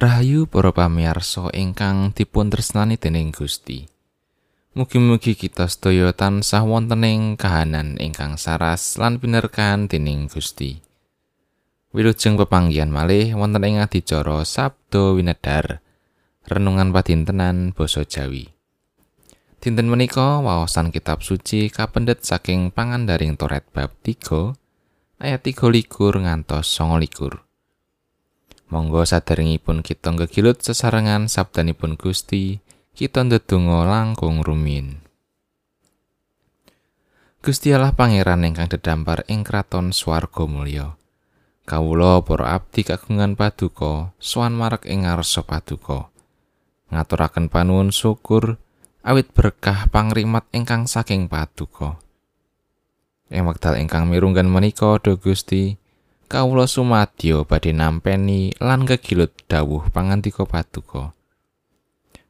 Rahayu para pamirsa ingkang dipun tresnani dening Gusti. Mugi-mugi kita sedaya tansah wonten ing kahanan ingkang saras lan pinerkahan dening Gusti. Wilujeng pepanggihan malih wonten ing adicara Sabdo Winedar. Renungan padintenan basa Jawi. Dinten menika waosan kitab suci kapendet saking pangandaring Toret bab 3 ayat 3 likur ngantos 9 likur. Monggo saderengipun kita ngegilut sesarengan sabdanipun Gusti, kita ndedonga langkung rumin. Gusti Allah Pangeran ingkang dedampar ing kraton swarga mulya. Kawula para abdi kagungan paduka, sowan marek ing ngarsa paduka. Ngaturaken panuwun syukur awit berkah pangrimat ingkang saking paduka. Ing wekdal ingkang mirunggan menika, Do Gusti, kawula sumadyo badhe nampeni lan kegilut dawuh pangantika paduka.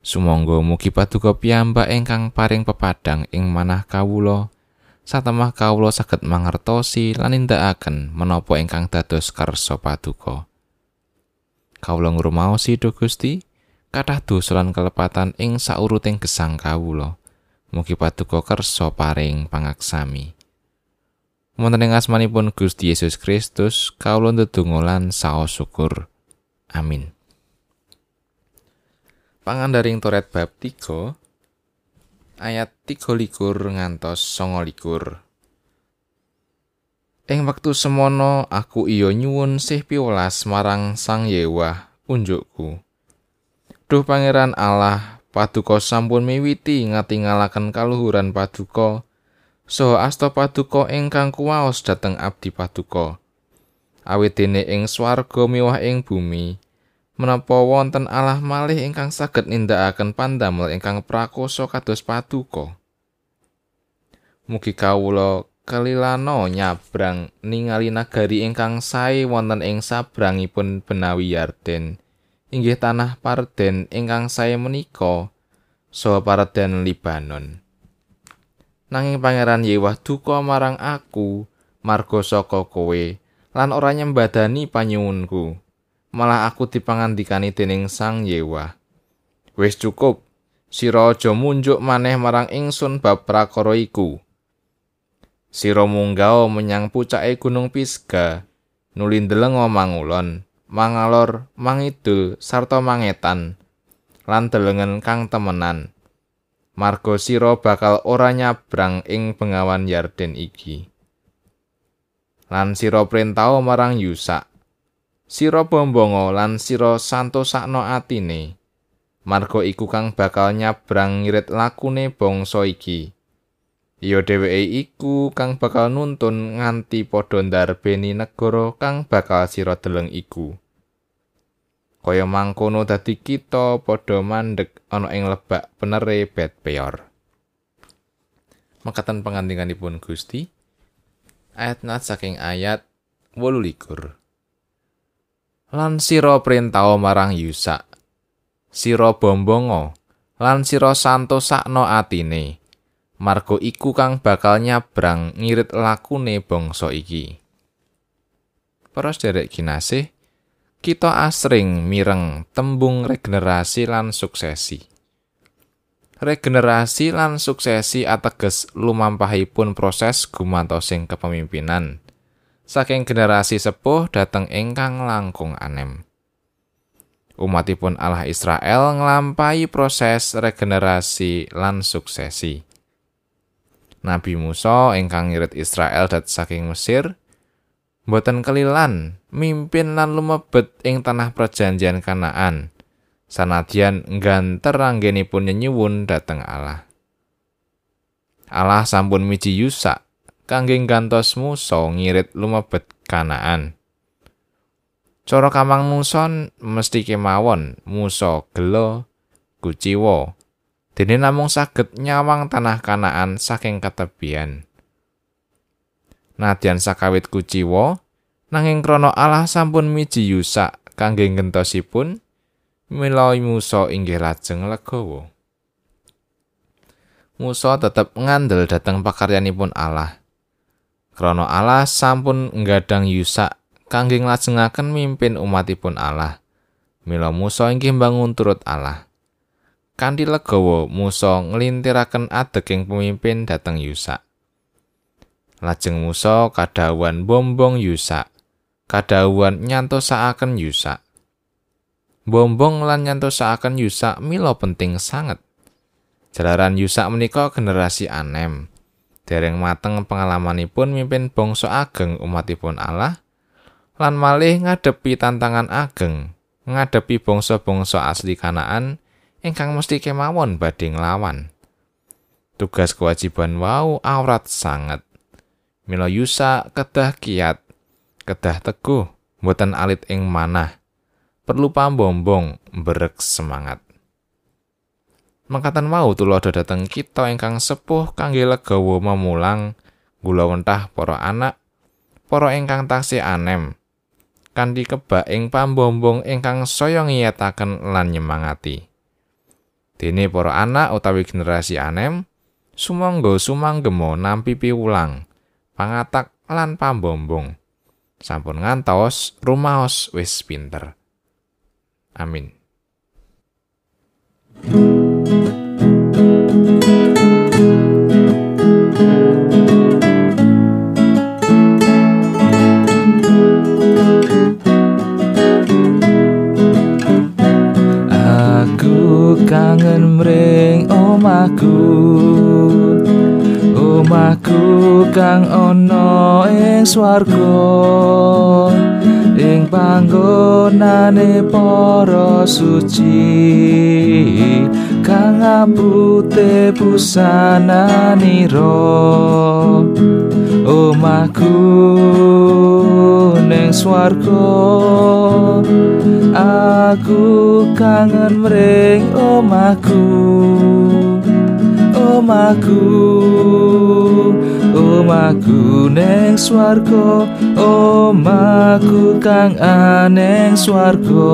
Sumangga mugi paduka piyambak ingkang paring pepadang ing manah kawula satemah kawula saged mangertosi lan nindakaken menapa ingkang dados kersa paduka. Kawula ngrumaosi do Gusti, kathah dosa lan kelepatan ing sauruting gesang kawula. Mugi paduka kersa paring pangaksami. Wonten ing asmanipun Gusti Yesus Kristus kawula ndedonga lan saos syukur. Amin. Pangandaring Toret bab 3 ayat 13 ngantos 29. Ing wektu semono aku iya nyuwun sih piwelas marang Sang Yewah unjukku. Duh Pangeran Allah, paduka sampun miwiti ngatingalaken kaluhuran paduka. Saha asta paduka ingkang kuwaos dhateng abdi paduka. Awit dene ing swarga miwah ing bumi, menapa wonten Allah malih ingkang saged nindakaken pandamel ingkang prakoso kados paduka. Mugi kawula kelilano nyabrang ningali nagari ingkang sae wonten ing sabrangipun benawi Yarden, inggih tanah Parden ingkang sae menika, saha Parden Libanon. Nanging pangeran Yewah duka marang aku marga saka kowe lan ora nyembadani panyuwunku. Malah aku dipangandikani dening Sang Yewah. Wis cukup. Sira aja munjuk maneh marang ingsun bab prakara iku. Sira munggah menyang pucake gunung Pisga nuli ndeleng mangulon mangalor mangidul sarta mangetan lan delengen kang temenan marga sira bakal ora nyabrang ing bengawan Yarden iki. Lan sira prentao marang Yusak. Sira bombongo lan sira santosakno atine. Marga iku kang bakal nyabrang ngirit lakune bangsa iki. Ya dheweke iku kang bakal nuntun nganti padha ndarbeni negara kang bakal sira deleng iku. Kaya mangkono dadi kita padha mandeg ana ing lebak penere bet peor. Mekaten pangandinganipun Gusti ayat nat saking ayat 18. Lan sira prentao marang Yusa. Sira bombongo lan sira santosakno atine. Margo iku kang bakal nyabrang ngirit lakune bangsa iki. Para sederek kinasih, kita asring mireng tembung regenerasi lan suksesi. Regenerasi lan suksesi ateges lumampahipun proses gumantosing kepemimpinan. Saking generasi sepuh dateng ingkang langkung anem. Umatipun Allah Israel nglampahi proses regenerasi lan suksesi. Nabi Musa ingkang ngirit Israel dat saking Mesir, boten kelilan mimpin lan lumebet ing tanah perjanjian Kanaan. Sanadyan ngganter anggenipun nyenyuwun dhateng Allah. Allah sampun miji Yusa kangge gantos Musa ngirit lumebet Kanaan. Cara kamang nuson mesti kemawon Musa gelo kuciwa. Dene namung saged nyawang tanah Kanaan saking ketebian. Nadyan sakawit kuciwa, nanging krana Allah sampun miji Yusa kangge gentosipun, mila Musa inggih lajeng legawa. Musa tetep ngandel dhateng pakaryanipun Allah. Krana Allah sampun nggadang Yusa kangge nglajengaken mimpin umatipun Allah. Mila Musa inggih bangun turut Allah. Kanthi legawa Musa nglintiraken adeging pemimpin dhateng Yusa. Lajeng Musa kadawan bombong Yusa. Kadawan nyantosakaken Yusa. Bombong lan nyantosakaken Yusa mila penting sanget. Jalaran Yusa menika generasi anem. Dereng mateng pengalamanipun mimpin bangsa ageng umatipun Allah lan malih ngadepi tantangan ageng ngadepi bangsa-bangsa asli Kanaan ingkang mesti kemawon badhe nglawan. Tugas kewajiban wau aurat sanget. Mila Yusa kedah kiat, kedah teguh, mboten alit ing manah. Perlu pambombong berek semangat. Mangkatan mau tulodo dhateng kita ingkang sepuh kangge legawa memulang gula wentah para anak, para ingkang taksih anem, kanthi kebak ing pambombong ingkang saya ngiyataken lan nyemangati. Dene para anak utawi generasi anem, sumangga sumanggemo nampi piwulang, pangatak lan pambombong. Sampun ngantos rumaos wis pinter. Amin. kangen mring omahku omahku kang ana ing swarga ing panggonane para suci. Kang abute busananira omahku ning swarga. Aku kangen mring omahku omahku omahku ning swarga omahku kang aneng swarga